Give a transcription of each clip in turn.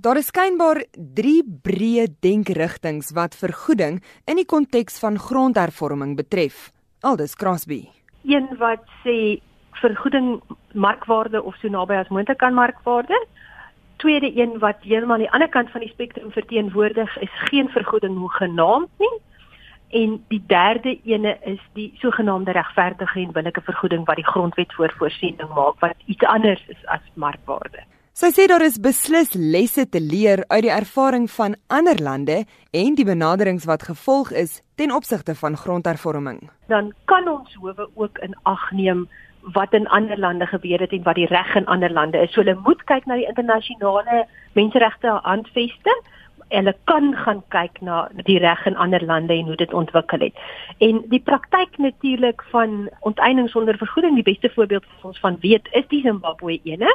Daar is skynbaar 3 breë denkrigtinge wat vergoeding in die konteks van grondhervorming betref. Aldus Crosby. Een wat sê vergoeding markwaarde of so naby as moontlik aan markwaarde. Tweede een wat heeltemal aan die ander kant van die spektrum verteenwoordig is geen vergoeding hoegenaamd nie. En die derde ene is die sogenaamde regverdige en billike vergoeding wat die grondwet voorvoorsiening maak wat iets anders is as markwaarde. Sy sê daar is beslis lesse te leer uit die ervaring van ander lande en die benaderings wat gevolg is ten opsigte van grondhervorming. Dan kan ons howe ook in ag neem wat in ander lande gebeur het en wat die reg in ander lande is. So hulle moet kyk na die internasionale menseregte handvesting. Hulle kan gaan kyk na die reg in ander lande en hoe dit ontwikkel het. En die praktyk natuurlik van onteiening sonder vergoeding, die beste voorbeeld wat ons van weet, is die Zimbabwe ene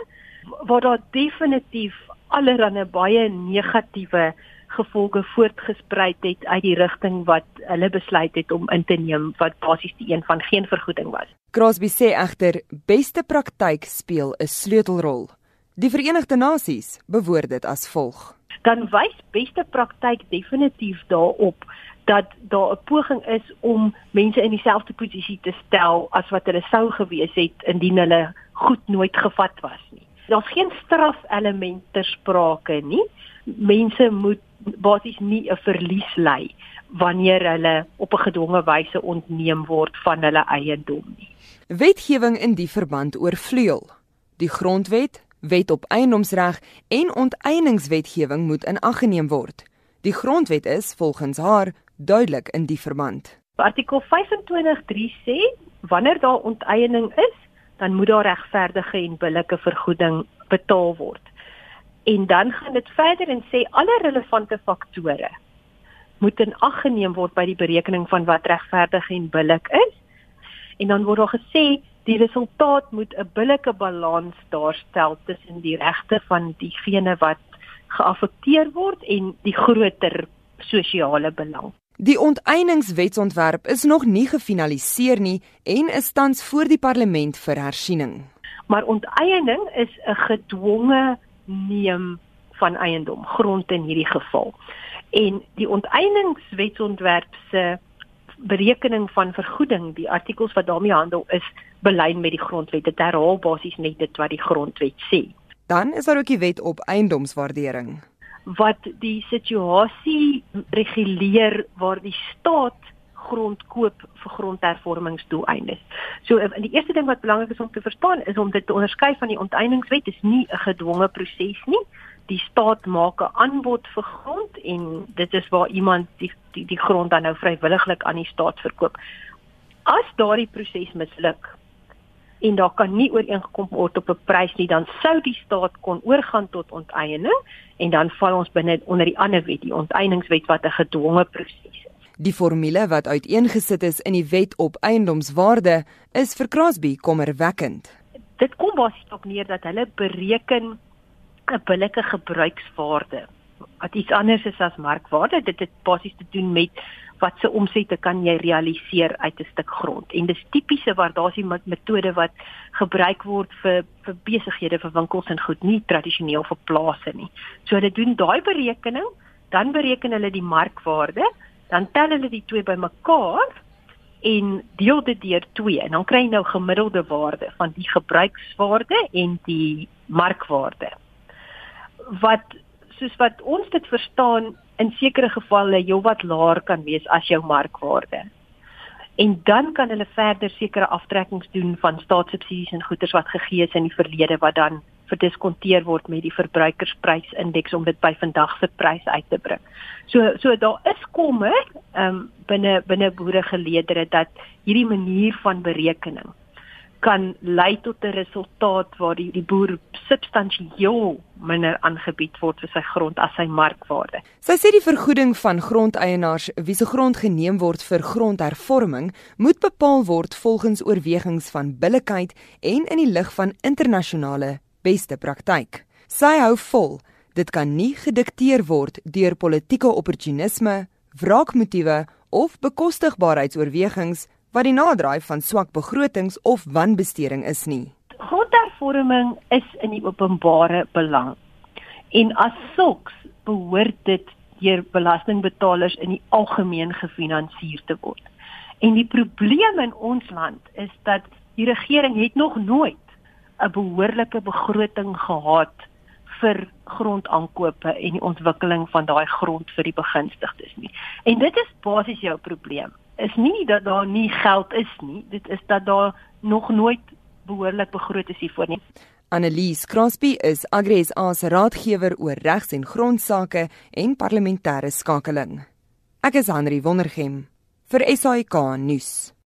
waar daar definitief allerlei baie negatiewe gevolge voortgesprei het uit die rigting wat hulle besluit het om in te neem wat basies die een van geen vergoeding was. Crosby sê egter beste praktyk speel 'n sleutelrol. Die Verenigde Nasies bewoord dit as volg. Dan wys beste praktyk definitief daarop dat daar 'n poging is om mense in dieselfde posisie te stel as wat hulle sou gewees het indien hulle goed nooit gevat was nie. Daar's geen strafelement ter sprake nie. Mense moet basies nie 'n verlies ly wanneer hulle op 'n gedwonge wyse ontneem word van hulle eiendom nie. Wetgewing in die verband oorvleuel. Die grondwet, wet op eiendomsreg en onteieningswetgewing moet in ag geneem word. Die grondwet is volgens haar duidelik in die verband. Artikel 25.3 sê wanneer daar onteiening is, dan moet daar regverdige en billike vergoeding betaal word. En dan gaan dit verder en sê alle relevante faktore moet in ag geneem word by die berekening van wat regverdig en billik is. En dan word daar gesê die resultaat moet 'n billike balans daarstel tussen die regte van diegene wat geaffekteer word en die groter sosiale belang. Die onteieningswetsontwerp is nog nie gefinaliseer nie en is tans voor die parlement vir hersiening. Maar onteiening is 'n gedwonge neem van eiendom, grond in hierdie geval. En die onteieningswetsontwerp se berekening van vergoeding, die artikels wat daarmee handel is belyn met die grondwet. Dit herhaal basies net dit wat die grondwet sê. Dan is daar ook die wet op eiendomswaardering wat die situasie reguleer waar die staat grond koop vir grondhervormingsdoeleindes. So in die eerste ding wat belangrik is om te verstaan is om dit te onderskei van die onteieningswet is nie 'n gedwonge proses nie. Die staat maak 'n aanbod vir grond en dit is waar iemand die die, die grond dan nou vrywilliglik aan die staat verkoop. As daardie proses misluk en daar kan nie ooreengekom word op 'n prys nie, dan sou die staat kon oorgaan tot onteiening en dan val ons binne onder die ander wet, die onteieningswet wat 'n gedwonge proses is. Die formule wat uiteengesit is in die wet op eiendomswaarde is vir Crosby kommerwekkend. Dit kom basies op neer dat hulle bereken 'n billike gebruikswaarde wat iets anders is as markwaarde. Dit het basies te doen met wat se omsette kan jy realiseer uit 'n stuk grond. En dis tipiese waardasie metode wat gebruik word vir vir besighede vir winkels en goed, nie tradisioneel vir plase nie. So hulle doen daai berekening, dan bereken hulle die markwaarde, dan tel hulle die twee bymekaar en deel dit deur 2 en dan kry jy nou gemiddelde waarde van die gebruikswaarde en die markwaarde. Wat soos wat ons dit verstaan in sekere gevalle heelwat laer kan wees as jou markwaarde. En dan kan hulle verder sekere aftrekkings doen van staatssubsidies en goederes wat gegee is in die verlede wat dan verdiskonteer word met die verbruikersprysindeks om dit by vandag se prys uit te bring. So so daar is kommer um, binne binne boeregeleedere dat hierdie manier van berekening kan lei tot 'n resultaat waar die, die boer substansieel minder aangebied word vir sy grond as sy markwaarde. Sy sê die vergoeding van grondeienaars wie se grond geneem word vir grondhervorming moet bepaal word volgens oorwegings van billikheid en in die lig van internasionale beste praktyk. Sy hou vol, dit kan nie gedikteer word deur politieke opportunisme, wraakmotiewe of bekostigbaarheidsoorwegings wat die naderdraai van swak begrotings of wanbesteding is nie. Grondhervorming is in die openbare belang. En as sulks behoort dit deur belastingbetalers in die algemeen gefinansier te word. En die probleem in ons land is dat die regering het nog nooit 'n behoorlike begroting gehad vir grondaankope en die ontwikkeling van daai grond vir die begunstigdes nie. En dit is basies jou probleem. Is nie dat daar nie geld is nie, dit is dat daar nog nooit behoorlik begroot is hiervoor nie. Annelies Crosby is Agri SA se raadgewer oor regs- en grondsake en parlementêre skakeling. Ek is Henri Wondergem vir SAK nuus.